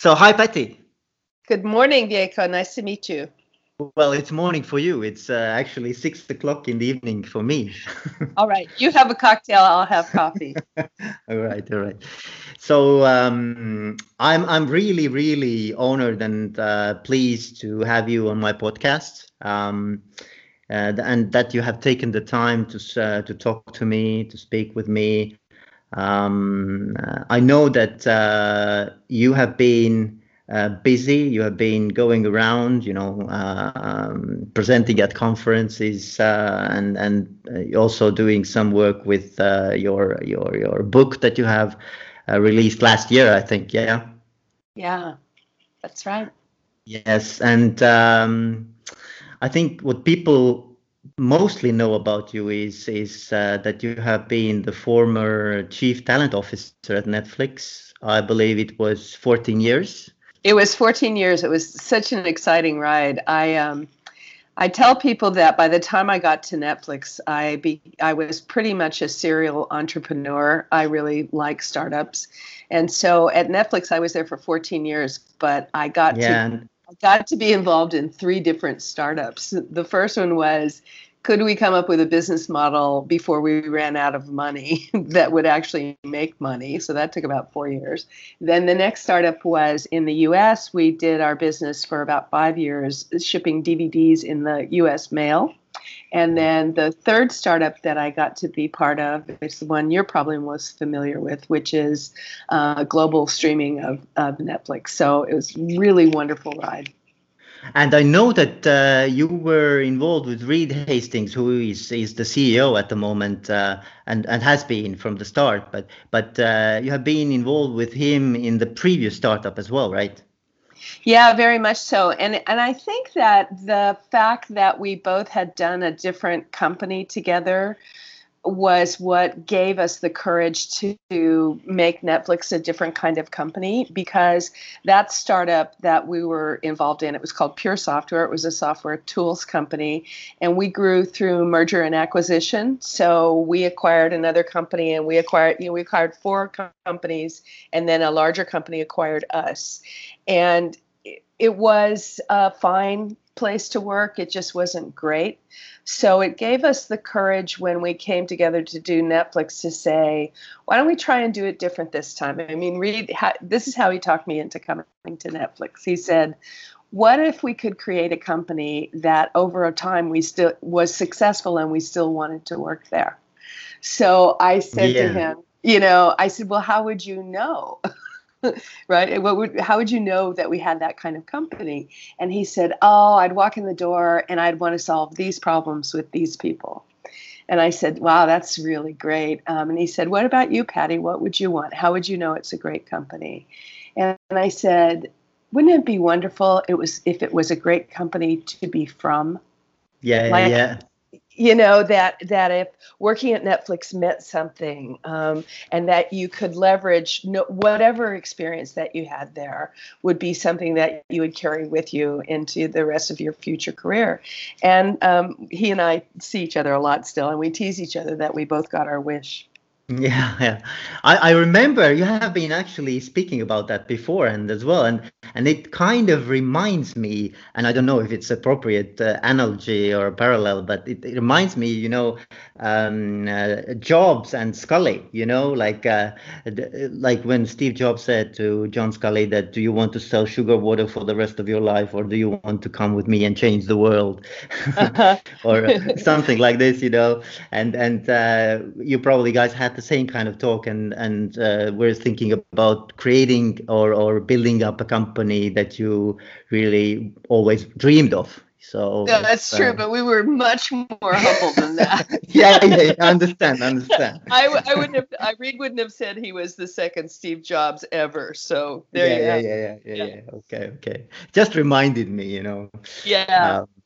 So, hi, Patty. Good morning, Diego. Nice to meet you. Well, it's morning for you. It's uh, actually six o'clock in the evening for me. all right. You have a cocktail. I'll have coffee. all right. All right. So um, I'm I'm really really honored and uh, pleased to have you on my podcast. Um, uh, and that you have taken the time to uh, to talk to me, to speak with me, um, uh, I know that uh, you have been uh, busy. You have been going around, you know, uh, um, presenting at conferences uh, and and also doing some work with your your your book that you have released last year. I think, yeah. Yeah, that's right. Yes, and um, I think what people mostly know about you is is uh, that you have been the former chief talent officer at Netflix. I believe it was 14 years. It was 14 years. It was such an exciting ride. I um, I tell people that by the time I got to Netflix, I be I was pretty much a serial entrepreneur. I really like startups, and so at Netflix I was there for 14 years. But I got yeah. to I got to be involved in three different startups. The first one was could we come up with a business model before we ran out of money that would actually make money? So that took about four years. Then the next startup was in the US. We did our business for about five years, shipping DVDs in the US mail. And then the third startup that I got to be part of is the one you're probably most familiar with, which is uh, global streaming of, of Netflix. So it was really wonderful ride. And I know that uh, you were involved with Reed Hastings, who is is the CEO at the moment, uh, and and has been from the start. But but uh, you have been involved with him in the previous startup as well, right? Yeah, very much so. And and I think that the fact that we both had done a different company together was what gave us the courage to make Netflix a different kind of company because that startup that we were involved in, it was called Pure Software. It was a software tools company, and we grew through merger and acquisition. So we acquired another company, and we acquired, you know, we acquired four companies, and then a larger company acquired us, and it was a fine place to work. It just wasn't great. So it gave us the courage when we came together to do Netflix to say, why don't we try and do it different this time? I mean, this is how he talked me into coming to Netflix. He said, what if we could create a company that over a time we still was successful and we still wanted to work there? So I said yeah. to him, you know, I said, well, how would you know? right? What would, how would you know that we had that kind of company? And he said, Oh, I'd walk in the door and I'd want to solve these problems with these people. And I said, Wow, that's really great. Um, and he said, What about you, Patty? What would you want? How would you know it's a great company? And, and I said, Wouldn't it be wonderful? It was if it was a great company to be from. Yeah, like, yeah you know that that if working at netflix meant something um, and that you could leverage no, whatever experience that you had there would be something that you would carry with you into the rest of your future career. And um, he and i see each other a lot still and we tease each other that we both got our wish yeah, yeah. I, I remember you have been actually speaking about that before and as well, and and it kind of reminds me, and I don't know if it's appropriate uh, analogy or parallel, but it, it reminds me, you know, um, uh, Jobs and Sculley, you know, like uh, like when Steve Jobs said to John Sculley that, "Do you want to sell sugar water for the rest of your life, or do you want to come with me and change the world?" or something like this, you know, and and uh, you probably guys had the same kind of talk, and and uh, we're thinking about creating or or building up a company that you really always dreamed of. So yeah, that's uh, true, but we were much more humble than that. yeah, yeah, yeah, I understand, I understand. I, I wouldn't have, I Reed wouldn't have said he was the second Steve Jobs ever. So there yeah, you yeah, yeah, yeah, yeah, yeah, yeah. Okay, okay. Just reminded me, you know. Yeah. Um,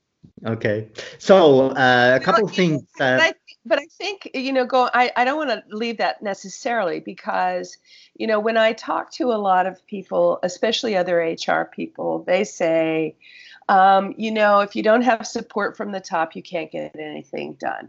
Okay, so uh, a couple of things. Uh, but, I, but I think you know, go. I, I don't want to leave that necessarily because you know when I talk to a lot of people, especially other HR people, they say, um, you know, if you don't have support from the top, you can't get anything done.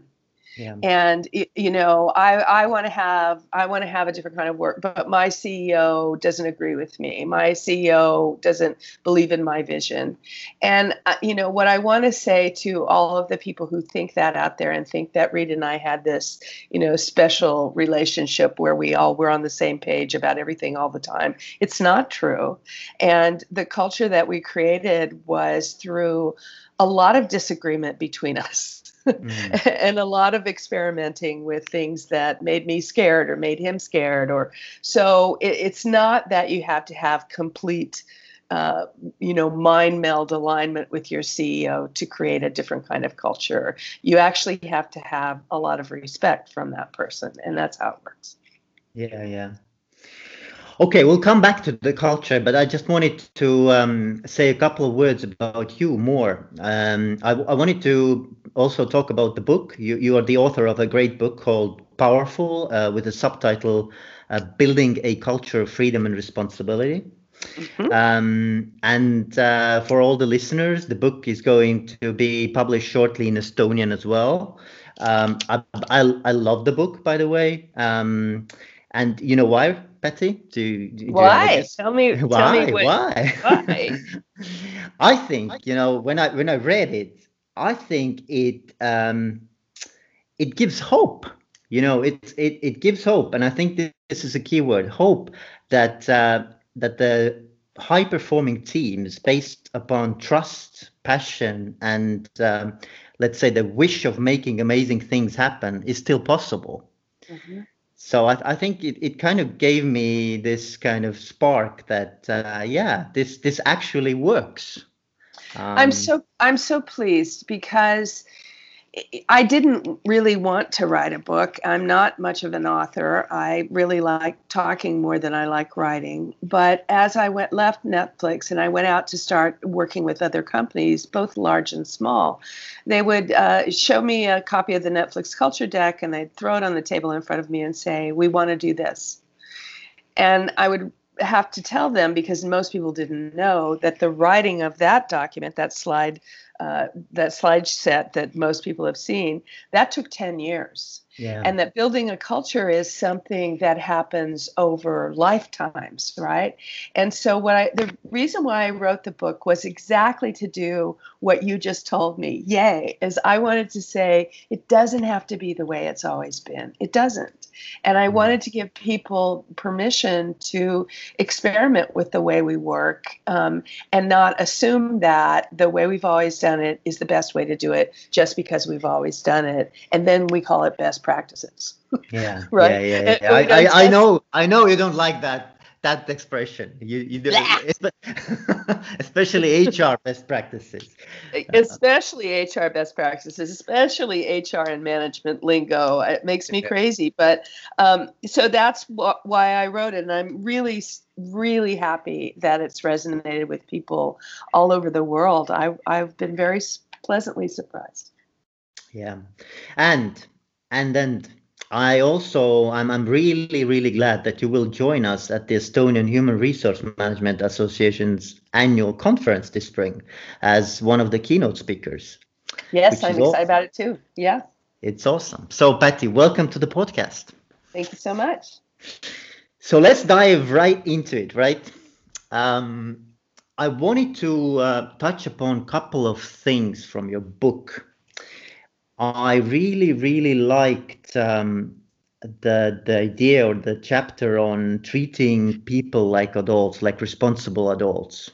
Yeah. And you know, I I want to have I want to have a different kind of work, but my CEO doesn't agree with me. My CEO doesn't believe in my vision. And uh, you know, what I want to say to all of the people who think that out there and think that Reed and I had this, you know, special relationship where we all were on the same page about everything all the time. It's not true. And the culture that we created was through a lot of disagreement between us mm. and a lot of experimenting with things that made me scared or made him scared or so it, it's not that you have to have complete uh, you know mind meld alignment with your ceo to create a different kind of culture you actually have to have a lot of respect from that person and that's how it works yeah yeah Okay, we'll come back to the culture, but I just wanted to um, say a couple of words about you more. Um, I, I, wanted to also talk about the book. You, you are the author of a great book called Powerful uh, with the subtitle uh, Building a Culture of Freedom and Responsibility. Mm-hmm. Um, and uh, for all the listeners, the book is going to be published shortly in Estonian as well. Um, I, I, I, love the book, by the way. Um, and you know why? Betty? Do, do why? tell me. Why? Tell me what, why? Why? I think you know when I when I read it, I think it um, it gives hope. You know, it it it gives hope, and I think this is a key word: hope that uh, that the high performing teams based upon trust, passion, and um, let's say the wish of making amazing things happen is still possible. Mm-hmm so I, I, think it, it kind of gave me this kind of spark that uh, yeah this this actually works um, i'm so i'm so pleased because I didn't really want to write a book. I'm not much of an author. I really like talking more than I like writing. But as I went left Netflix and I went out to start working with other companies, both large and small, they would uh, show me a copy of the Netflix culture deck and they'd throw it on the table in front of me and say, "We want to do this," and I would have to tell them because most people didn't know that the writing of that document, that slide uh, that slide set that most people have seen, that took 10 years. Yeah. And that building a culture is something that happens over lifetimes, right? And so what I the reason why I wrote the book was exactly to do what you just told me. Yay, is I wanted to say it doesn't have to be the way it's always been. It doesn't. And I mm-hmm. wanted to give people permission to experiment with the way we work um, and not assume that the way we've always done it is the best way to do it just because we've always done it. And then we call it best practices. Yeah. right. Yeah, yeah, yeah. I, I, I, know. I know you don't like that that expression. You you do especially HR best practices. Especially HR best practices, especially HR and management lingo. It makes me crazy, but um, so that's wh- why I wrote it, and I'm really really happy that it's resonated with people all over the world. I I've been very pleasantly surprised. Yeah, and and then I also I'm I'm really really glad that you will join us at the Estonian Human Resource Management Association's annual conference this spring as one of the keynote speakers. Yes, I'm excited awesome. about it too. Yeah. It's awesome. So Patty, welcome to the podcast. Thank you so much. So let's dive right into it, right? Um, I wanted to uh, touch upon a couple of things from your book I really, really liked um, the the idea or the chapter on treating people like adults, like responsible adults,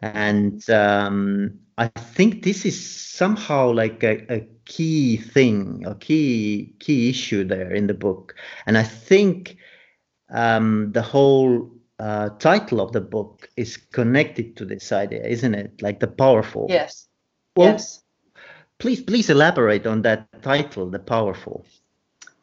and um, I think this is somehow like a, a key thing, a key key issue there in the book, and I think um, the whole uh, title of the book is connected to this idea, isn't it? Like the powerful. Yes. Well, yes Please, please elaborate on that title, The Powerful.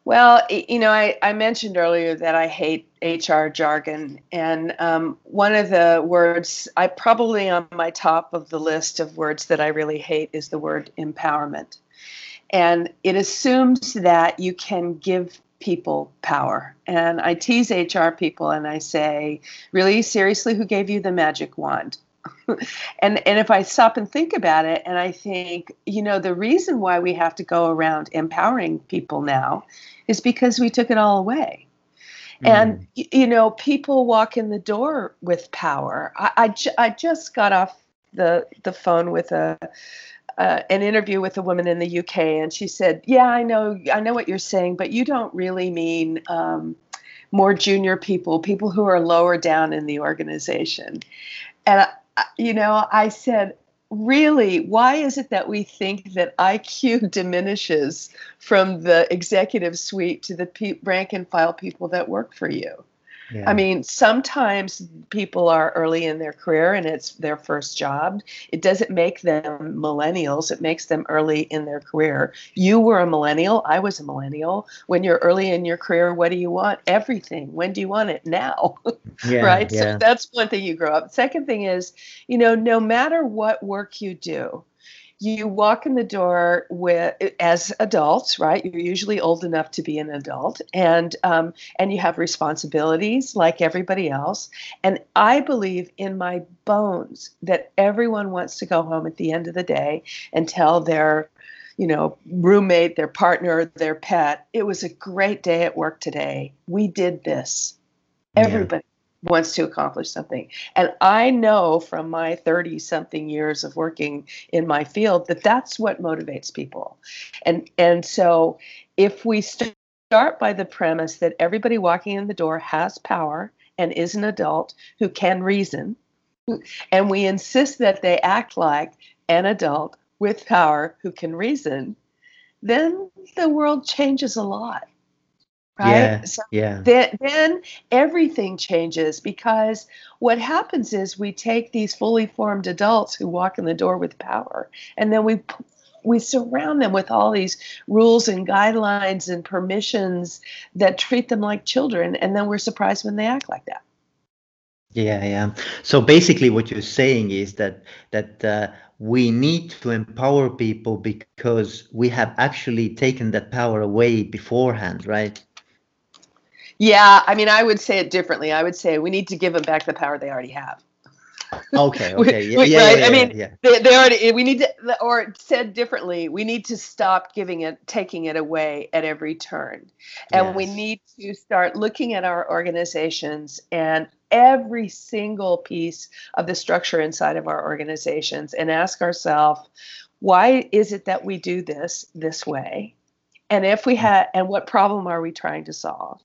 Well, you know, I, I mentioned earlier that I hate HR jargon. And um, one of the words, I probably on my top of the list of words that I really hate is the word empowerment. And it assumes that you can give people power. And I tease HR people and I say, really seriously, who gave you the magic wand? and and if I stop and think about it, and I think, you know, the reason why we have to go around empowering people now is because we took it all away. Mm. And you know, people walk in the door with power. I I, ju- I just got off the the phone with a uh, an interview with a woman in the UK, and she said, "Yeah, I know, I know what you're saying, but you don't really mean um, more junior people, people who are lower down in the organization." And Uh, you know, I said, really, why is it that we think that IQ diminishes from the executive suite to the pe- rank and file people that work for you? Yeah. I mean, sometimes people are early in their career and it's their first job. It doesn't make them millennials, it makes them early in their career. You were a millennial, I was a millennial. When you're early in your career, what do you want? Everything. When do you want it? Now. Yeah, right? Yeah. So that's one thing you grow up. Second thing is, you know, no matter what work you do, you walk in the door with as adults right? You're usually old enough to be an adult and um, and you have responsibilities like everybody else. And i believe in my bones that everyone wants to go home at the end of the day and tell their you know roommate their partner their pet it was a great day at work today. We did this. Everybody wants to accomplish something. And I know from my 30 something years of working in my field that that's what motivates people. And and so if we start by the premise that everybody walking in the door has power and is an adult who can reason and we insist that they act like an adult with power who can reason, then the world changes a lot right? Yeah, so yeah. Then, then everything changes because what happens is we take these fully formed adults who walk in the door with power, and then we we surround them with all these rules and guidelines and permissions that treat them like children, and then we're surprised when they act like that. Yeah, yeah. So basically, what you're saying is that that uh, we need to empower people because we have actually taken that power away beforehand, right? Yeah, I mean, I would say it differently. I would say we need to give them back the power they already have. Okay. Okay. Yeah. yeah, right? yeah, I mean, yeah. They, they already. We need to, or said differently, we need to stop giving it, taking it away at every turn, and yes. we need to start looking at our organizations and every single piece of the structure inside of our organizations and ask ourselves, why is it that we do this this way? And if we mm. had, and what problem are we trying to solve?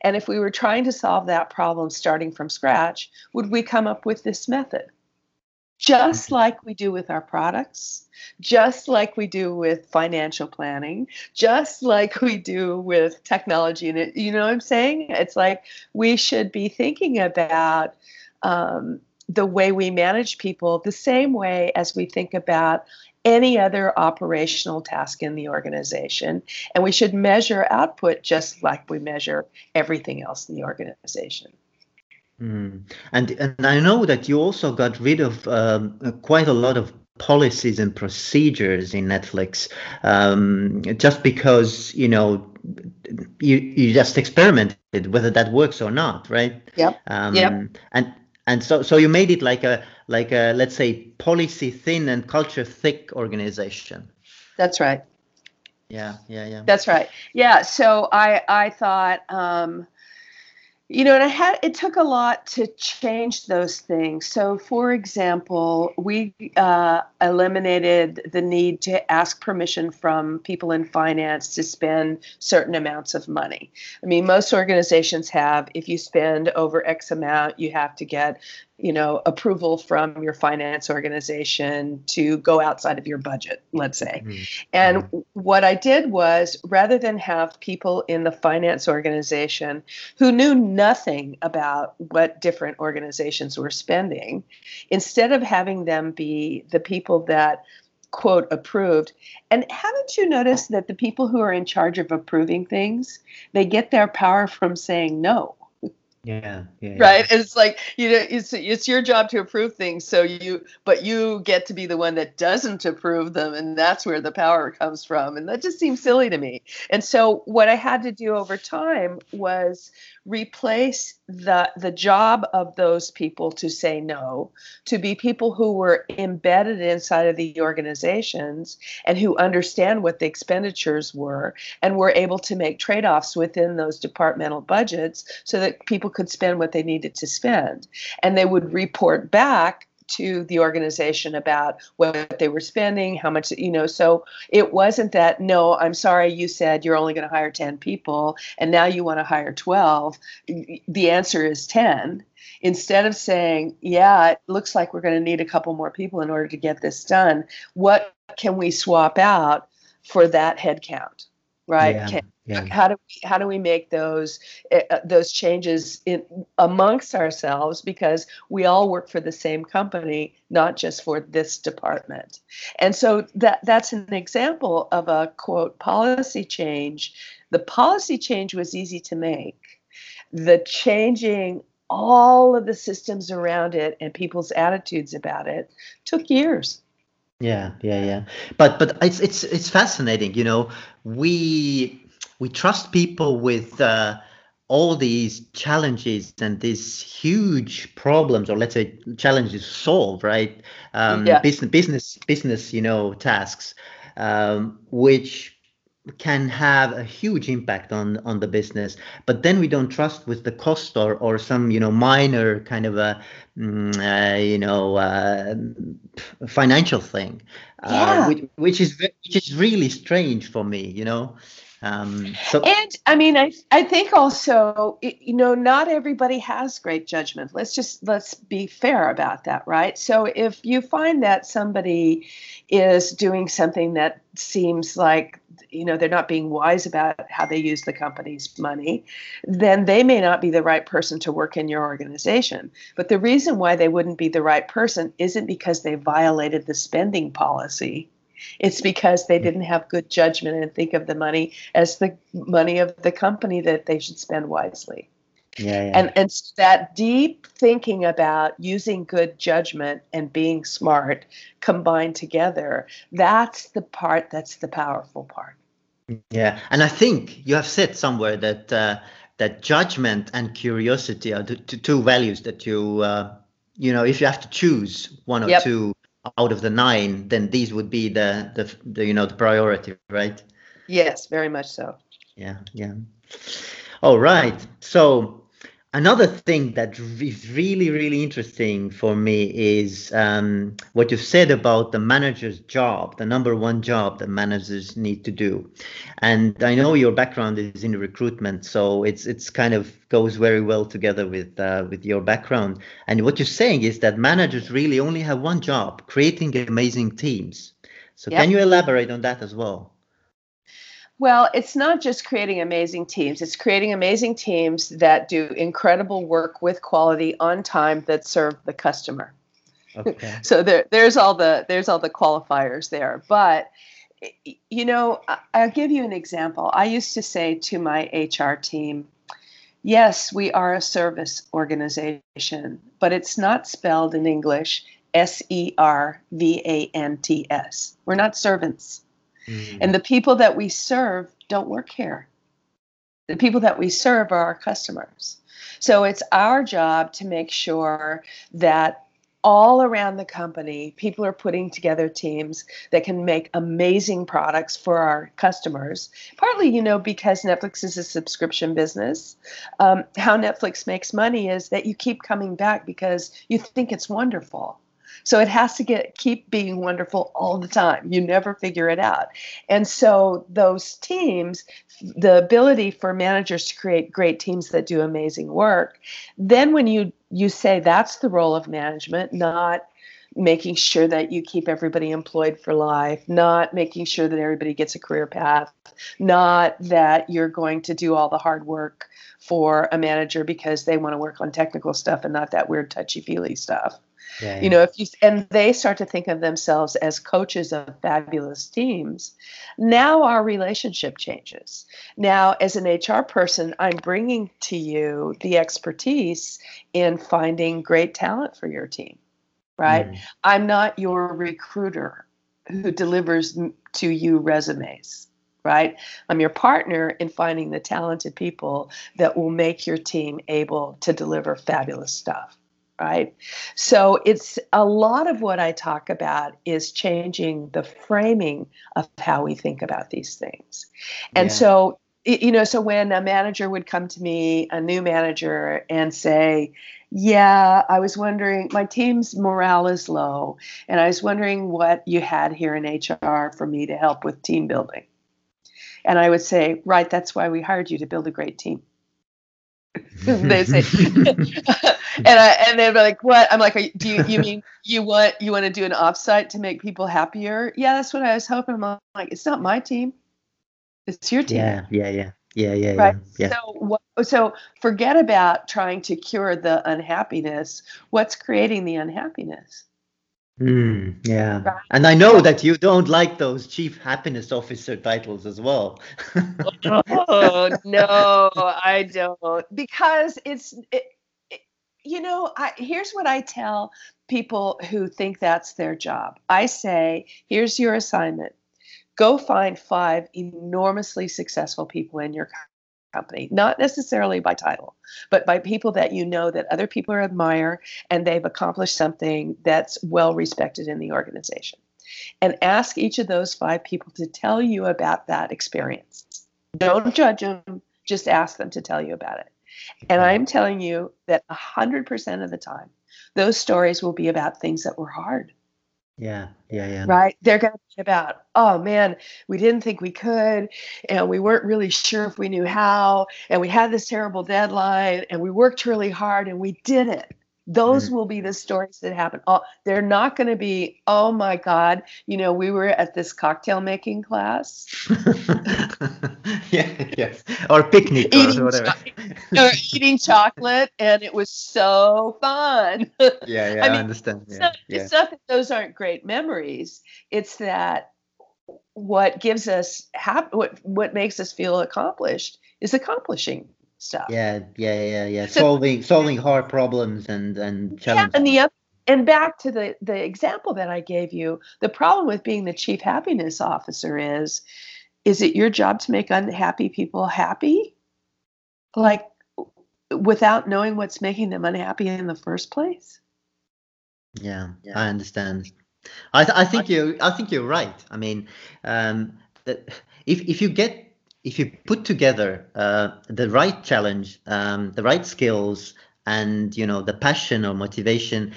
And if we were trying to solve that problem starting from scratch, would we come up with this method? Just mm-hmm. like we do with our products, just like we do with financial planning, just like we do with technology. And it, you know what I'm saying? It's like we should be thinking about um, the way we manage people the same way as we think about any other operational task in the organization. And we should measure output just like we measure everything else in the organization. Mm. And and I know that you also got rid of um, quite a lot of policies and procedures in Netflix, um, just because you know you you just experimented whether that works or not, right? Yep. Um, yep. And and so so you made it like a like a let's say policy thin and culture thick organization. That's right. Yeah yeah yeah. That's right. Yeah so i i thought um you know and i had it took a lot to change those things. So for example we uh, eliminated the need to ask permission from people in finance to spend certain amounts of money. I mean most organizations have if you spend over x amount you have to get you know approval from your finance organization to go outside of your budget let's say mm-hmm. and mm-hmm. what i did was rather than have people in the finance organization who knew nothing about what different organizations were spending instead of having them be the people that quote approved and haven't you noticed that the people who are in charge of approving things they get their power from saying no yeah, yeah, right yeah. it's like you know it's it's your job to approve things so you but you get to be the one that doesn't approve them and that's where the power comes from and that just seems silly to me and so what i had to do over time was replace the the job of those people to say no to be people who were embedded inside of the organizations and who understand what the expenditures were and were able to make trade-offs within those departmental budgets so that people could spend what they needed to spend. And they would report back to the organization about what they were spending, how much, you know. So it wasn't that, no, I'm sorry, you said you're only going to hire 10 people and now you want to hire 12. The answer is 10. Instead of saying, yeah, it looks like we're going to need a couple more people in order to get this done, what can we swap out for that headcount? Right? Yeah. Can, Yeah. how do we how do we make those uh, those changes in amongst ourselves because we all work for the same company not just for this department and so that that's an example of a quote policy change the policy change was easy to make the changing all of the systems around it and people's attitudes about it took years Yeah, yeah, yeah. But but it's it's it's fascinating, you know. We we trust people with uh, all these challenges and these huge problems, or let's say challenges solve, right? Um, Yeah. Business business business, you know, tasks, um, which can have a huge impact on on the business but then we don't trust with the cost or or some you know minor kind of a mm, uh, you know uh, financial thing uh, which, which is which is really strange for me you know um so And I mean, I I think also, you know, not everybody has great judgment. Let's just let's be fair about that, right? So if you find that somebody is doing something that seems like you know they're not being wise about how they use the company's money, then they may not be the right person to work in your organization. But the reason why they wouldn't be the right person isn't because they violated the spending policy. It's because they didn't have good judgment and think of the money as the money of the company that they should spend wisely. yeah, yeah. And and that deep thinking about using good judgment and being smart combined together, that's the part that's the powerful part. Yeah, and I think you have said somewhere that uh, that judgment and curiosity are the two values that you uh, you know if you have to choose one or Yep. two out of the nine, then these would be the the, the you know the priority, right? Yes, very much so. Yeah, yeah. All right. So another thing that is really, really interesting for me is um, what you've said about the manager's job, the number one job that managers need to do. And I know your background is in recruitment, so it's it's kind of goes very well together with uh, with your background. And what you're saying is that managers really only have one job: creating amazing teams. So Yep. can you elaborate on that as well? Well, it's not just creating amazing teams, it's creating amazing teams that do incredible work with quality on time that serve the customer. Okay. so there there's all the there's all the qualifiers there but you know I- i'll give you an example i used to say to my hr team yes we are a service organization but it's not spelled in english S E R V A N T S. we're not servants Mm. and the people that we serve don't work here. The people that we serve are our customers. So it's our job to make sure that all around the company, people are putting together teams that can make amazing products for our customers. Partly, you know, because Netflix is a subscription business. Um, how Netflix makes money is that you keep coming back because you think it's wonderful. So it has to get keep being wonderful all the time. You never figure it out. And so those teams, the ability for managers to create great teams that do amazing work, then when you you say that's the role of management, not making sure that you keep everybody employed for life, not making sure that everybody gets a career path, not that you're going to do all the hard work for a manager because they want to work on technical stuff and not that weird touchy-feely stuff Yeah, you know if you and they start to think of themselves as coaches of fabulous teams now our relationship changes now as an hr person i'm bringing to you the expertise in finding great talent for your team right Mm. i'm not your recruiter who delivers to you resumes right? I'm your partner in finding the talented people that will make your team able to deliver fabulous stuff, right? So it's a lot of what I talk about is changing the framing of how we think about these things. And yeah. so you know, so when a manager would come to me, a new manager, and say, Yeah, I was wondering, my team's morale is low, and I was wondering what you had here in HR for me to help with team building. And I would say, Right, that's why we hired you to build a great team. they say, and I and they'd be like, "What?" I'm like, "Do you you mean you want you want to do an offsite to make people happier?" Yeah, that's what I was hoping. I'm like, "It's not my team. It's your team. Yeah, yeah, yeah. Yeah, yeah, right. Yeah, yeah. So, so forget about trying to cure the unhappiness. What's creating the unhappiness? Mm, yeah, right. and I know that you don't like those chief happiness officer titles as well. oh no, I don't because it's it, it, you know I, here's what I tell people who think that's their job. I say, here's your assignment go find five enormously successful people in your company, not necessarily by title, but by people that you know that other people admire and they've accomplished something that's well respected in the organization. And ask each of those five people to tell you about that experience. Don't judge them, just ask them to tell you about it. And I'm telling you that 100% of the time, those stories will be about things that were hard yeah, yeah, yeah. Right? They're going to be about, oh man, we didn't think we could, and we weren't really sure if we knew how, and we had this terrible deadline, and we worked really hard, and we did it. Those mm-hmm. will be the stories that happen. Oh, they're not going to be, oh my God, you know, we were at this cocktail making class. yeah, yes. Or picnic eating or whatever. Cho- or eating chocolate, and it was so fun. yeah, yeah, I, mean, I understand. Yeah, it's, not, yeah. it's not that those aren't great memories. It's that what gives us hap- what what makes us feel accomplished is accomplishing stuff. Yeah, yeah, yeah, yeah. So, solving solving hard problems and and challenges. Yeah, and the other and back to the the example that I gave you, the problem with being the chief happiness officer is is it your job to make unhappy people happy? Like without knowing what's making them unhappy in the first place? Yeah, yeah. I understand. I th- I think you I think you're right. I mean, um, that if if you get if you put together uh, the right challenge, um, the right skills, and you know the passion or motivation,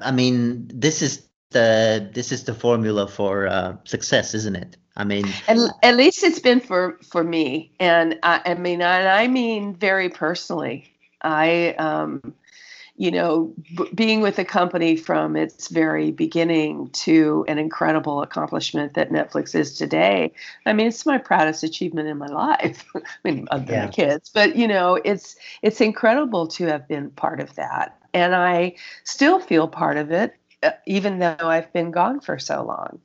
I mean, this is the this is the formula for uh, success, isn't it? I mean, at, at least it's been for for me, and I, I mean, and I mean very personally. I um, you know, b- being with the company from its very beginning to an incredible accomplishment that Netflix is today. I mean, it's my proudest achievement in my life. I mean, other yeah. than the kids, but you know, it's it's incredible to have been part of that, and I still feel part of it, uh, even though I've been gone for so long.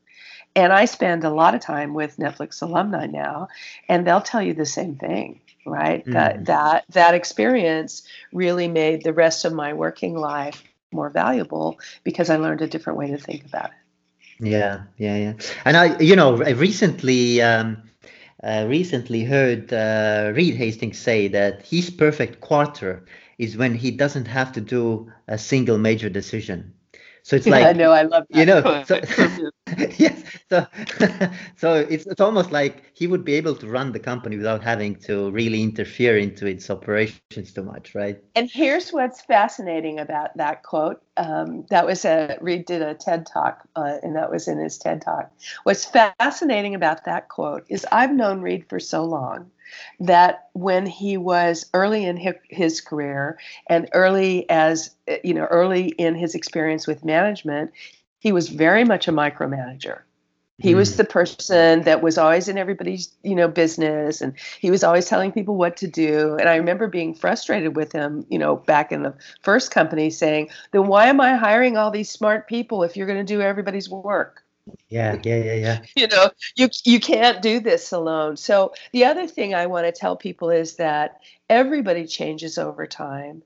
And I spend a lot of time with Netflix alumni now, and they'll tell you the same thing right? Mm. That that that experience really made the rest of my working life more valuable because I learned a different way to think about it. Yeah, yeah, yeah. And I, you know, I recently um, uh, recently heard uh, Reed Hastings say that his perfect quarter is when he doesn't have to do a single major decision. So it's like I know I love that. You know, so, yes. So so it's it's almost like he would be able to run the company without having to really interfere into its operations too much, right? And here's what's fascinating about that quote. Um, that was a Reed did a TED talk, uh, and that was in his TED talk. What's fascinating about that quote is I've known Reed for so long that when he was early in his career and early as you know early in his experience with management he was very much a micromanager. He mm. was the person that was always in everybody's you know business and he was always telling people what to do. And i remember being frustrated with him you know back in the first company saying then why am i hiring all these smart people if you're going to do everybody's work Yeah, yeah, yeah, yeah. you know, you you can't do this alone. So the other thing I want to tell people is that everybody changes over time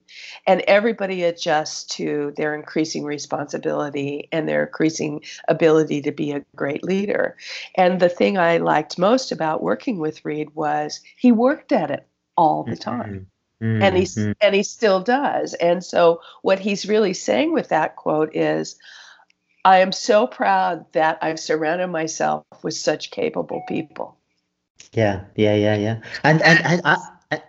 and everybody adjusts to their increasing responsibility and their increasing ability to be a great leader. And the thing I liked most about working with Reed was he worked at it all the time. Mm-hmm. And he mm-hmm. and he still does. And so what he's really saying with that quote is I am so proud that I've surrounded myself with such capable people. Yeah, yeah, yeah, yeah. And and, and I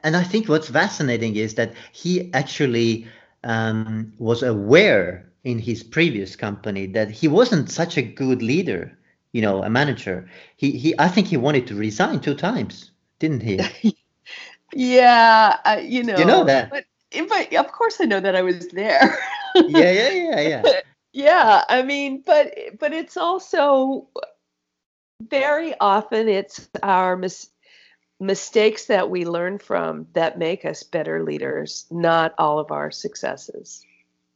and I think what's fascinating is that he actually um, was aware in his previous company that he wasn't such a good leader, you know, a manager. He he I think he wanted to resign two times, didn't he? yeah, uh, you know. You know that. But, but of course I know that I was there. yeah, yeah, yeah, yeah yeah i mean but but it's also very often it's our mis- mistakes that we learn from that make us better leaders not all of our successes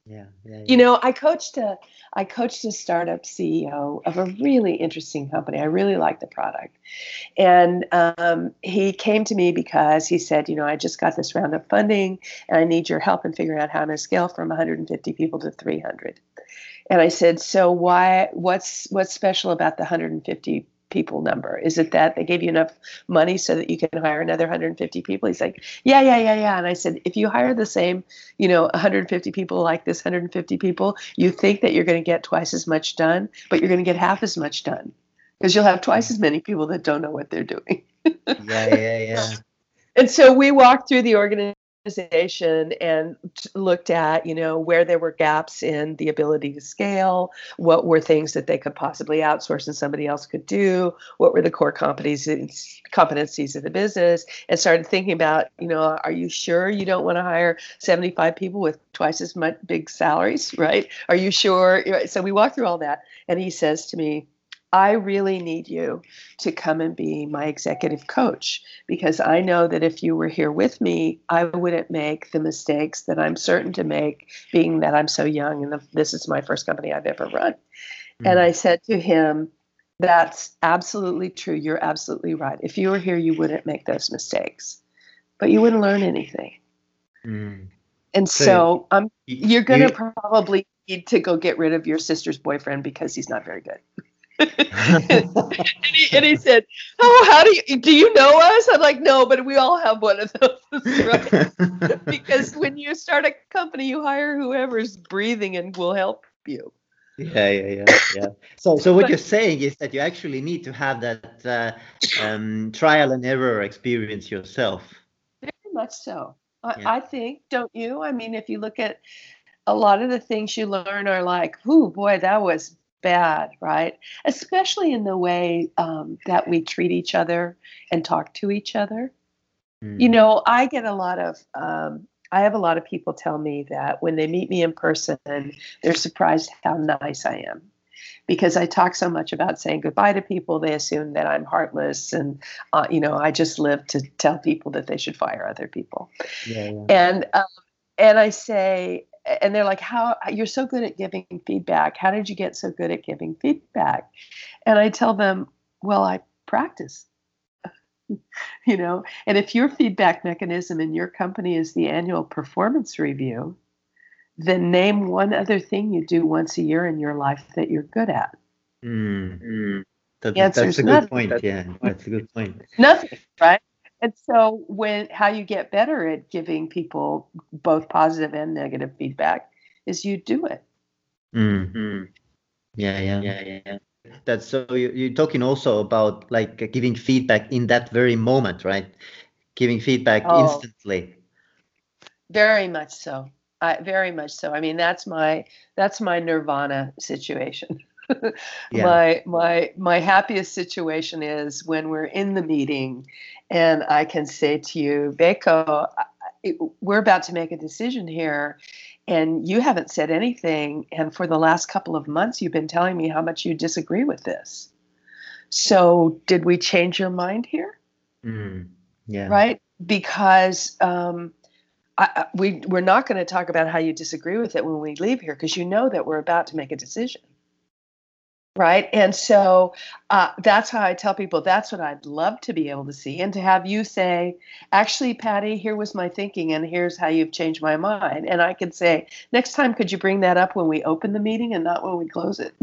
yeah, yeah, You know, I coached a I coached a startup CEO of a really interesting company. I really liked the product, and um, he came to me because he said, you know, I just got this round of funding, and I need your help in figuring out how to scale from 150 people to 300. And I said, so why? What's what's special about the 150 people number? Is it that they gave you enough money so that you can hire another 150 people? He's like, yeah, yeah, yeah, yeah. And I said, if you hire the same, you know, 150 people like this 150 people, you think that you're going to get twice as much done, but you're going to get half as much done because you'll have twice as many people that don't know what they're doing. yeah, yeah, yeah. And so we walked through the organization organization and looked at you know where there were gaps in the ability to scale what were things that they could possibly outsource and somebody else could do what were the core competencies competencies of the business and started thinking about you know are you sure you don't want to hire 75 people with twice as much big salaries? Right? Are you sure? So we walked through all that and he says to me I really need you to come and be my executive coach because I know that if you were here with me, I wouldn't make the mistakes that I'm certain to make, being that I'm so young and the, this is my first company I've ever run. Mm-hmm. And I said to him, That's absolutely true. You're absolutely right. If you were here, you wouldn't make those mistakes, but you wouldn't learn anything. Mm-hmm. And so, so um, you're going to probably need to go get rid of your sister's boyfriend because he's not very good and, he, and, he, said, "Oh, how do you do? You know us?" I'm like, "No, but we all have one of those, right?" because when you start a company, you hire whoever's breathing and will help you. Yeah, yeah, yeah, yeah. So, so what you're saying is that you actually need to have that uh, um, trial and error experience yourself. Very much so. I, yeah. I think, don't you? I mean, if you look at a lot of the things you learn are like, "Ooh, boy, that was bad, right? Especially in the way um, that we treat each other and talk to each other. Mm. You know, I get a lot of, um, I have a lot of people tell me that when they meet me in person, they're surprised how nice I am. Because I talk so much about saying goodbye to people, they assume that I'm heartless, and uh, you know I just live to tell people that they should fire other people. Yeah, yeah. And um, and I say, and they're like how you're so good at giving feedback. How did you get so good at giving feedback? And i tell them well i practice. You know and if your feedback mechanism in your company is the annual performance review then name one other thing you do once a year in your life that you're good at. Mm. That, that's a good nothing. point. Yeah that's a good point. Nothing right and so when how you get better at giving people both positive and negative feedback is you do it. Mm-hmm. Yeah, yeah, yeah, yeah. That's so you're talking also about like giving feedback in that very moment, right? Giving feedback oh, instantly. Very much so. I, very much so. I mean, that's my that's my nirvana situation. yeah. my my my happiest situation is when we're in the meeting and I can say to you, Beko, we're about to make a decision here and you haven't said anything and for the last couple of months you've been telling me how much you disagree with this. So, did we change your mind here? Mm, yeah. Right? Because um, I, we we're not going to talk about how you disagree with it when we leave here because you know that we're about to make a decision right? And so uh, that's how i tell people that's what i'd love to be able to see and to have you say actually patty here was my thinking and here's how you've changed my mind. And i could say next time could you bring that up when we open the meeting and not when we close it?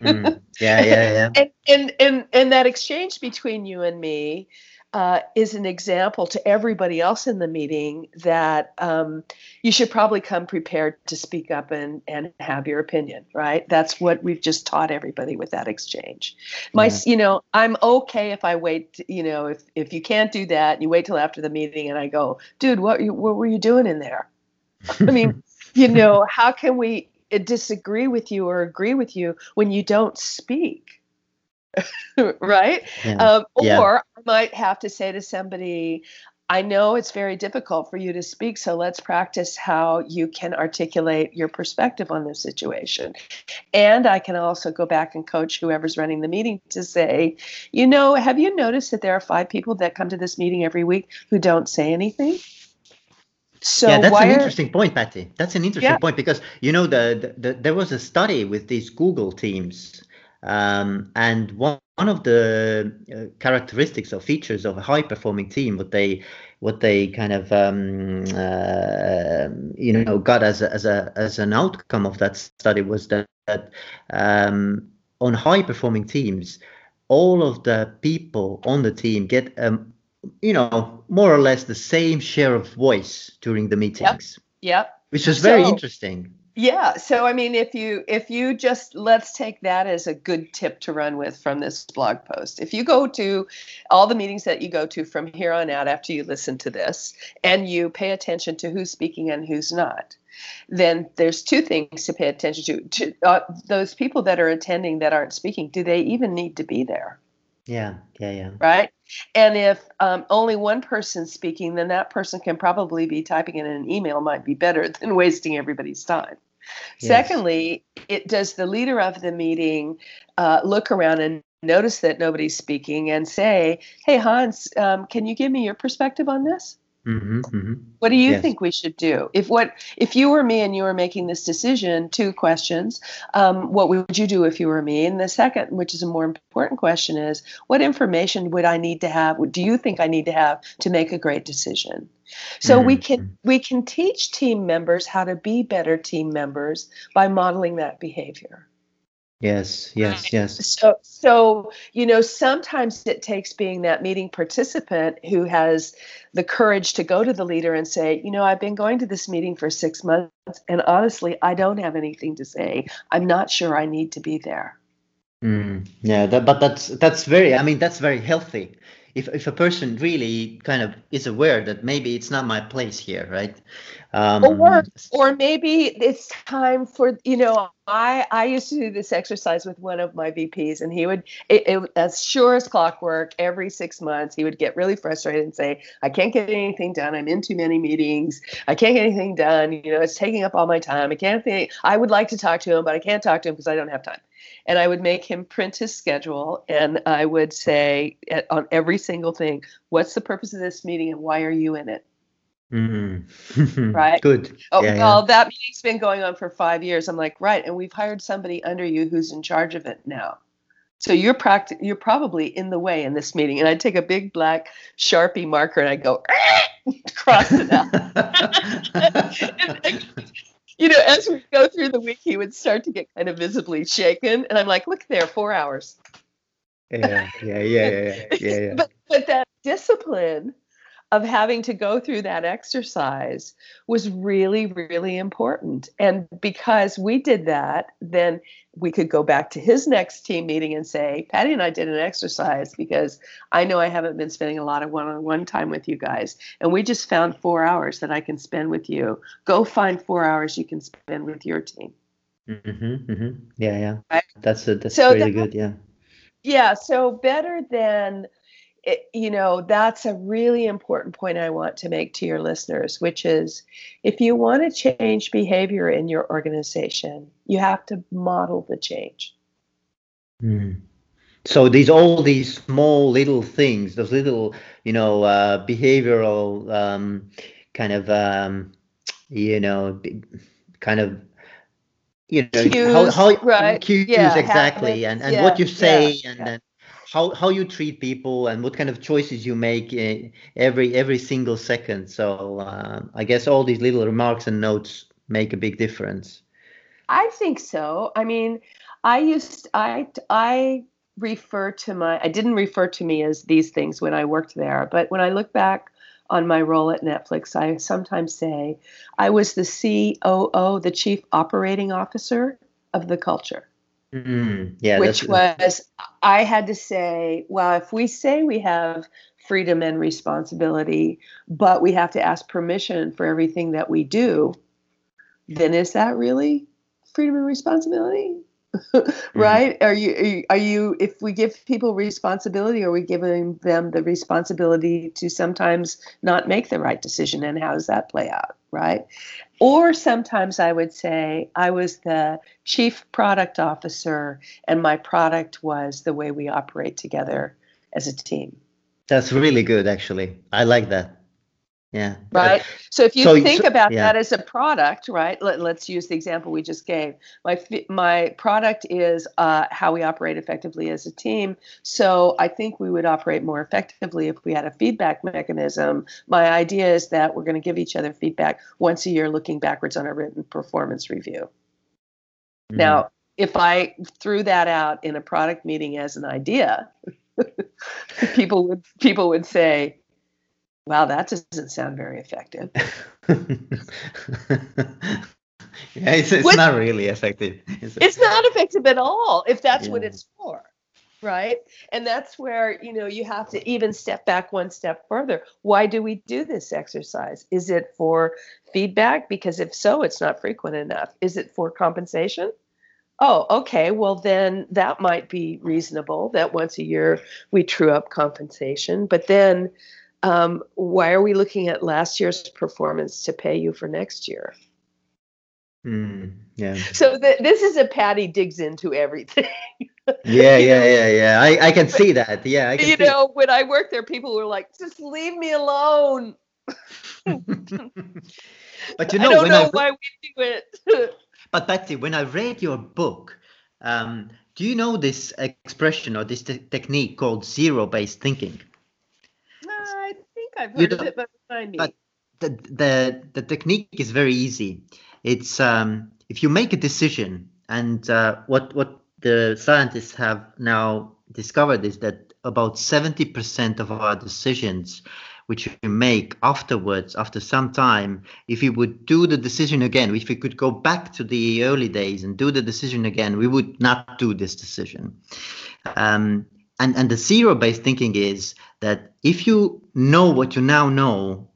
Mm. yeah yeah yeah. And, and and and that exchange between you and me uh, is an example to everybody else in the meeting that um, you should probably come prepared to speak up and, and have your opinion, right? That's what we've just taught everybody with that exchange. My, yeah. you know, I'm okay if I wait, you know, if, if you can't do that, you wait till after the meeting and I go, dude, what, you, what were you doing in there? I mean, you know, how can we disagree with you or agree with you when you don't speak? right? Yeah. Um, or yeah. I might have to say to somebody, I know it's very difficult for you to speak, so let's practice how you can articulate your perspective on this situation. And I can also go back and coach whoever's running the meeting to say, you know, have you noticed that there are five people that come to this meeting every week who don't say anything? So yeah, that's an interesting point, Patty. That's an interesting yeah. point because you know the, the, the, there was a study with these Google teams um, and one, one of the uh, characteristics or features of a high performing team, what they what they kind of um, uh, you know got as a, as a as an outcome of that study was that, that um, on high performing teams, all of the people on the team get um, you know more or less the same share of voice during the meetings. Yep. yep. Which is very so, interesting yeah so i mean if you if you just let's take that as a good tip to run with from this blog post if you go to all the meetings that you go to from here on out after you listen to this and you pay attention to who's speaking and who's not then there's two things to pay attention to, to uh, those people that are attending that aren't speaking do they even need to be there yeah, yeah, yeah. Right. And if um, only one person's speaking, then that person can probably be typing in an email might be better than wasting everybody's time. Yes. Secondly, it does the leader of the meeting uh, look around and notice that nobody's speaking and say, "Hey Hans, um, can you give me your perspective on this?" Mm-hmm, mm-hmm. What do you yes. think we should do? If what if you were me and you were making this decision? Two questions. Um, what would you do if you were me? And the second, which is a more important question, is what information would I need to have? What do you think I need to have to make a great decision? So mm-hmm. we can we can teach team members how to be better team members by modeling that behavior. Yes, yes, yes. So, so you know, sometimes it takes being that meeting participant who has the courage to go to the leader and say, you know, I've been going to this meeting for six months, and honestly, I don't have anything to say. I'm not sure I need to be there. Mm, yeah, that, but that's that's very. I mean, that's very healthy if, if a person really kind of is aware that maybe it's not my place here right um, or or maybe it's time for you know i i used to do this exercise with one of my vps and he would it, it, as sure as clockwork every six months he would get really frustrated and say i can't get anything done. I'm in too many meetings. I can't get anything done. You know it's taking up all my time. I can't think i would like to talk to him but i can't talk to him because i don't have time. And I would make him print his schedule and I would say on every single thing, what's the purpose of this meeting and why are you in it? Mm-hmm. right. Good. Oh, yeah, well, yeah. that meeting's been going on for five years. I'm like, right. And we've hired somebody under you who's in charge of it now. So you're practic- you're probably in the way in this meeting. And I'd take a big black Sharpie marker and I'd go, cross it out. you know, as we go through the week, he would start to get kind of visibly shaken, and I'm like, "Look there, four hours." Yeah, yeah, yeah, yeah, yeah. yeah. but but that discipline of having to go through that exercise was really, really important. And because we did that, then we could go back to his next team meeting and say, Patty and I did an exercise because I know I haven't been spending a lot of one on one time with you guys. And we just found four hours that I can spend with you. Go find four hours you can spend with your team. Mm-hmm, mm-hmm. Yeah, yeah. Right? That's a, that's so really that, good. Yeah. Yeah. So better than it, you know, that's a really important point I want to make to your listeners, which is if you want to change behavior in your organization, you have to model the change. Mm. So these all these small little things, those little, you know, uh, behavioral um, kind of, um, you know, kind of you know Cues, how, how right. cues Yeah, exactly habits, and and yeah, what you say yeah, and yeah. How how you treat people and what kind of choices you make uh, every every single second so uh, i guess all these little remarks and notes make a big difference I think so. I mean, I used I I refer to my I didn't refer to me as these things when I worked there, but when I look back on my role at Netflix, I sometimes say I was the COO, the Chief Operating Officer of the culture. Mm, yeah which was I had to say, well, if we say we have freedom and responsibility, but we have to ask permission for everything that we do, then is that really freedom and responsibility? right? Are you, are you are you if we give people responsibility are we giving them the responsibility to sometimes not make the right decision and how does that play out, right? Or sometimes I would say I was the chief product officer and my product was the way we operate together as a team. that's really good actually i like that yeah Right. So if you So- think so- about yeah. that as a product, right? Let, let's use the example we just gave. My my product is uh, how we operate effectively as a team. So I think we would operate more effectively if we had a feedback mechanism. My idea is that we're going to give each other feedback once a year, looking backwards on a written performance review. Mhm. Now, if I threw that out in a product meeting as an idea, people would people would say, "Wow, that doesn't sound very effective." yeah it's, it's What- not really effective it? it's not effective at all if that's what it's for right? And that's where you know you have to even step back one step further. Why do we do this exercise? Is it for feedback? Because if so it's not frequent enough. Is it for compensation? Oh okay well then that might be reasonable that once a year we true up compensation but then um, why are we looking at last year's performance to pay you for next year Mm, yeah so th- this is a patty digs into everything yeah yeah yeah yeah i i can see that yeah i can you know, when I worked there, people were like, "Just leave me alone." but you know, I don't know I why we do it. But Betsy, when I read your book, um, do you know this expression or this te- technique called zero-based thinking? I've heard of it, but remind me. but The, the the technique is very easy. It's um, if you make a decision, and uh, what what the scientists have now discovered is that about seventy percent of our decisions, which we make afterwards, after some time, if we would do the decision again, if we could go back to the early days and do the decision again, we would not do this decision. Um, and and the zero-based thinking is that if you know what you now know,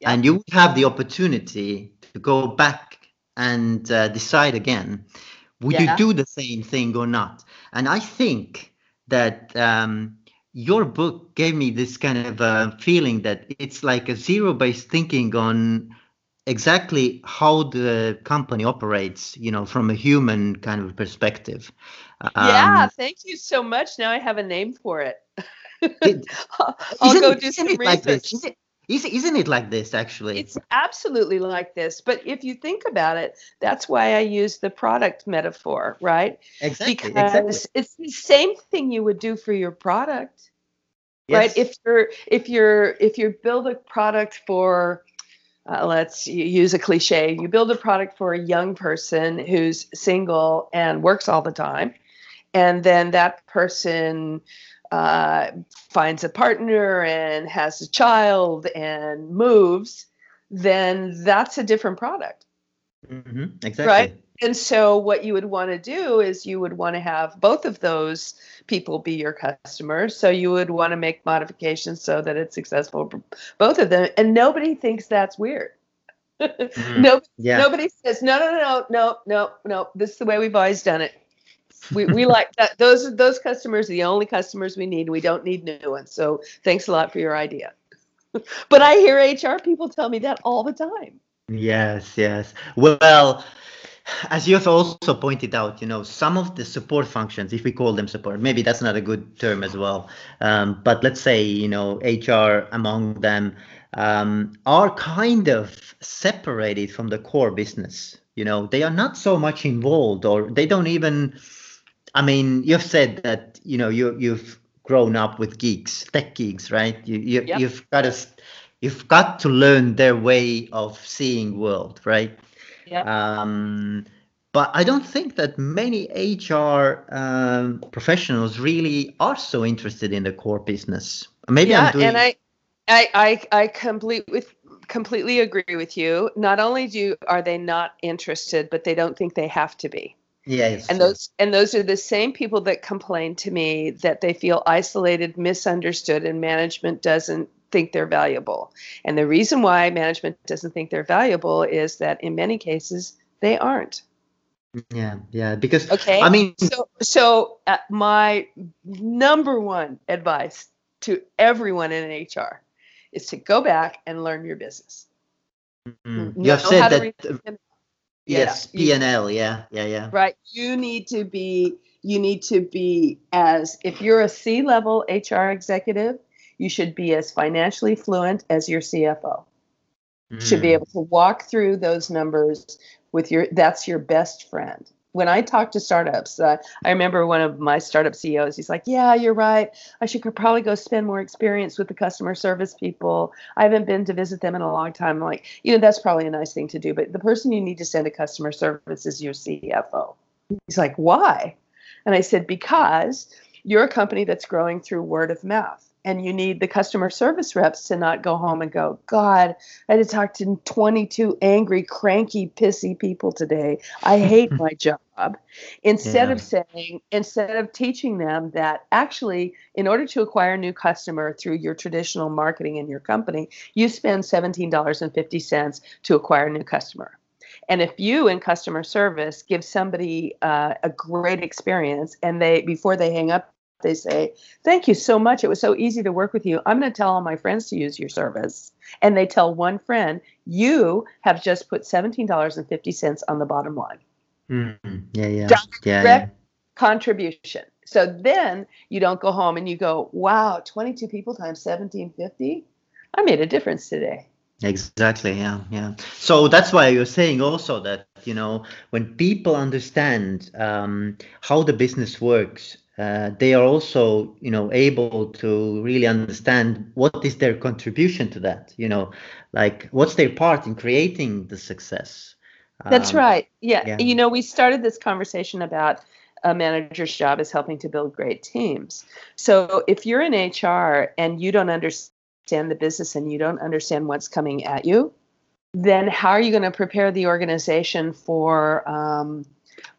Yeah. and you have the opportunity to go back and uh, decide again, would Yeah. you do the same thing or not? And I think that um, your book gave me this kind of uh, feeling that it's like a zero-based thinking on exactly how the company operates, you know, from a human kind of perspective. yeah, Um, thank you so much. Now I have a name for it. it- I'll isn't go it- do some it like this? Isn't, it like this actually? It's absolutely like this. But if you think about it, that's why I use the product metaphor, right? exactly, Because exactly. it's the same thing you would do for your product. right if you're if you're if you build a product for uh, let's use a cliche you build a product for a young person who's single and works all the time and then that person uh, finds a partner and has a child and moves then that's a different product Mhm, exactly. Right. and so what you would want to do is you would want to have both of those people be your customers. So you would want to make modifications so that it's successful for both of them. And nobody thinks that's weird. Mhm. Nobody, Yeah. nobody says, no, no, no, no, no, no, no. This is the way we've always done it. We, we like that. Those those customers are the only customers we need. We don't need new ones. So thanks a lot for your idea. but I hear HR people tell me that all the time. Yes, yes. Well, as you have also pointed out, you know, some of the support functions, if we call them support, maybe that's not a good term as well. Um, but let's say, you know, HR among them um, are kind of separated from the core business. You know, they are not so much involved, or they don't even. I mean, you've said that you know you you've grown up with geeks, tech geeks, right? You, you yep. you've got to you've got to learn their way of seeing world, right? Yeah. Um, but I don't think that many HR um, professionals really are so interested in the core business. Maybe yeah, I'm doing. and I, I, I, I complete with completely agree with you. Not only do are they not interested, but they don't think they have to be. Yes. And those and those are the same people that complain to me that they feel isolated, misunderstood, and management doesn't think they're valuable. And the reason why management doesn't think they're valuable is that in many cases they aren't. Yeah, yeah, because okay. I mean, so so uh, my number one advice to everyone in HR is to go back and learn your business. Mm-hmm. You have said that. Yes, P and L. Yeah, yeah, yeah. Right. You need to be. You need to be as if you're a C level HR executive, you should be as financially fluent as your CFO. Mm. Should be mm. able to walk through those numbers with your that's your best friend when i talk to startups uh, i remember one of my startup ceos he's like yeah you're right. I should probably go spend more experience with the customer service people. I haven't been to visit them in a long time. I'm like you know that's probably a nice thing to do but the person you need to send to customer service is your cfo he's like why? And i said because you're a company that's growing through word of mouth and you need the customer service reps to not go home and go, God, I had to talk to 22 angry, cranky, pissy people today. I hate my job. Instead yeah. of saying, instead of teaching them that actually, in order to acquire a new customer through your traditional marketing in your company, you spend $17.50 to acquire a new customer. And if you in customer service give somebody uh, a great experience and they before they hang up they say, Thank you so much. It was so easy to work with you. I'm going to tell all my friends to use your service. And they tell one friend, You have just put $17.50 on the bottom line. Mm-hmm. Yeah, yeah. Direct yeah, yeah. contribution. So then you don't go home and you go, Wow, 22 people times 1750. I made a difference today. Exactly. Yeah. Yeah. So that's why you're saying also that you know when people understand um, how the business works uh, they are also you know able to really understand what is their contribution to that you know like what's their part in creating the success that's um, right yeah. yeah. you know we started this conversation about a manager's job is helping to build great teams so if you're in hr and you don't understand the business and you don't understand what's coming at you then how are you going to prepare the organization for um,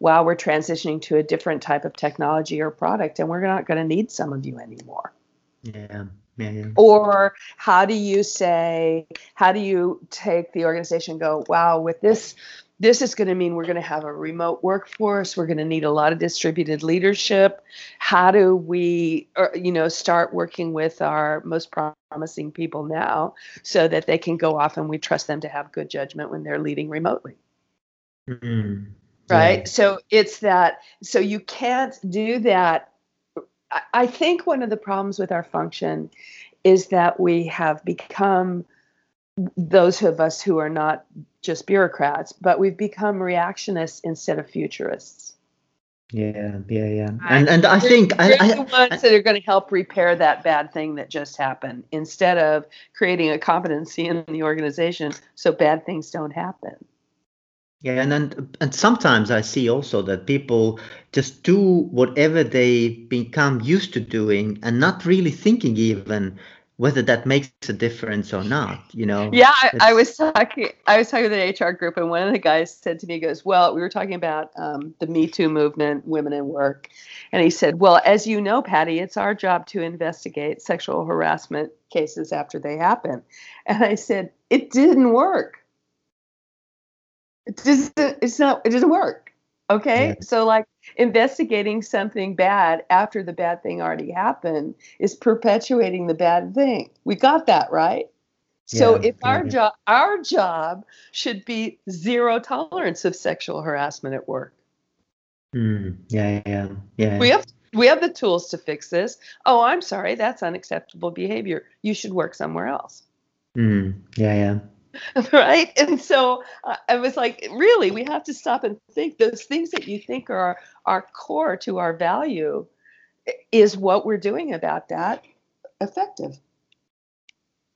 while we're transitioning to a different type of technology or product and we're not going to need some of you anymore yeah. yeah, yeah. or how do you say how do you take the organization go wow with this this is going to mean we're going to have a remote workforce we're going to need a lot of distributed leadership how do we or, you know start working with our most promising people now so that they can go off and we trust them to have good judgment when they're leading remotely mm-hmm right? Yeah. so it's that so you can't do that. I think one of the problems with our function is that we have become those of us who are not just bureaucrats but we've become reactionists instead of futurists. Yeah yeah yeah. And and i think I, I, the ones I, that are going to help repair that bad thing that just happened instead of creating a competency in the organization so bad things don't happen yeah, and then and sometimes I see also that people just do whatever they become used to doing and not really thinking even whether that makes a difference or not. You know. Yeah, I, I was talking. I was talking with an HR group, and one of the guys said to me, he "Goes, well, we were talking about um, the Me Too movement, women in work, and he said, well, as you know, Patty, it's our job to investigate sexual harassment cases after they happen." And I said, "It didn't work." It doesn't it's not it doesn't work. Okay? Yeah. so like investigating something bad after the bad thing already happened is perpetuating the bad thing. We got that right? So yeah, if yeah, our job our job should be zero tolerance of sexual harassment at work. Mm, yeah yeah yeah. We have we have the tools to fix this. Oh i'm sorry. That's unacceptable behavior. You should work somewhere else. Mm, yeah yeah right? And so uh, I was like, really, we have to stop and think those things that you think are our core to our value is what we're doing about that effective.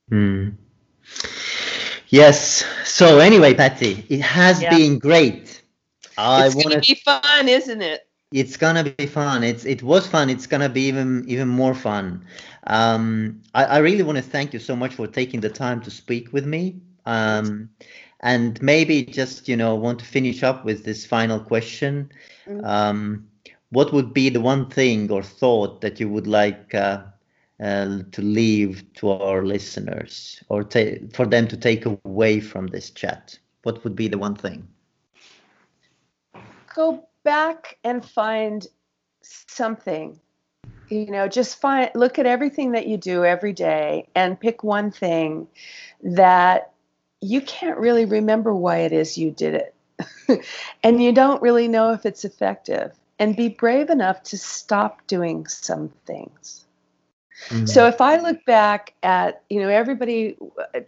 Hmm. Yes. So anyway, Patty, it has yeah. been great. I want to be fun, isn't it? It's gonna be fun. It's it was fun. It's gonna be even even more fun. Um, I, I really want to thank you so much for taking the time to speak with me. Um, and maybe just you know want to finish up with this final question. Mm-hmm. Um, what would be the one thing or thought that you would like uh, uh, to leave to our listeners or ta- for them to take away from this chat? What would be the one thing? Go back and find something. You know, just find look at everything that you do every day and pick one thing that you can't really remember why it is you did it. and you don't really know if it's effective. And be brave enough to stop doing some things. Mm-hmm. So if I look back at, you know, everybody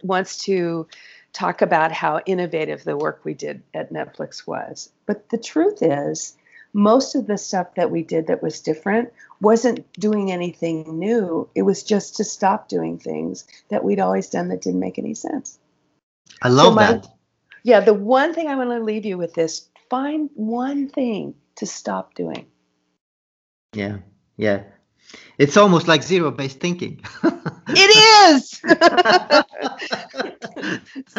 wants to talk about how innovative the work we did at Netflix was. But the truth is, most of the stuff that we did that was different wasn't doing anything new. It was just to stop doing things that we'd always done that didn't make any sense. I love so my, that. Yeah, the one thing I want to leave you with is find one thing to stop doing. Yeah, yeah. It's almost like zero based thinking. it is.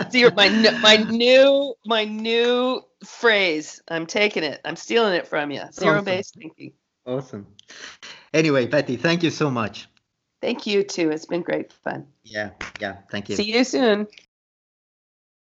zero, my my new my new phrase. I'm taking it. I'm stealing it from you. Zero based awesome. thinking. Awesome. Anyway, Betty, thank you so much. Thank you too. It's been great fun. Yeah, yeah. Thank you. See you soon.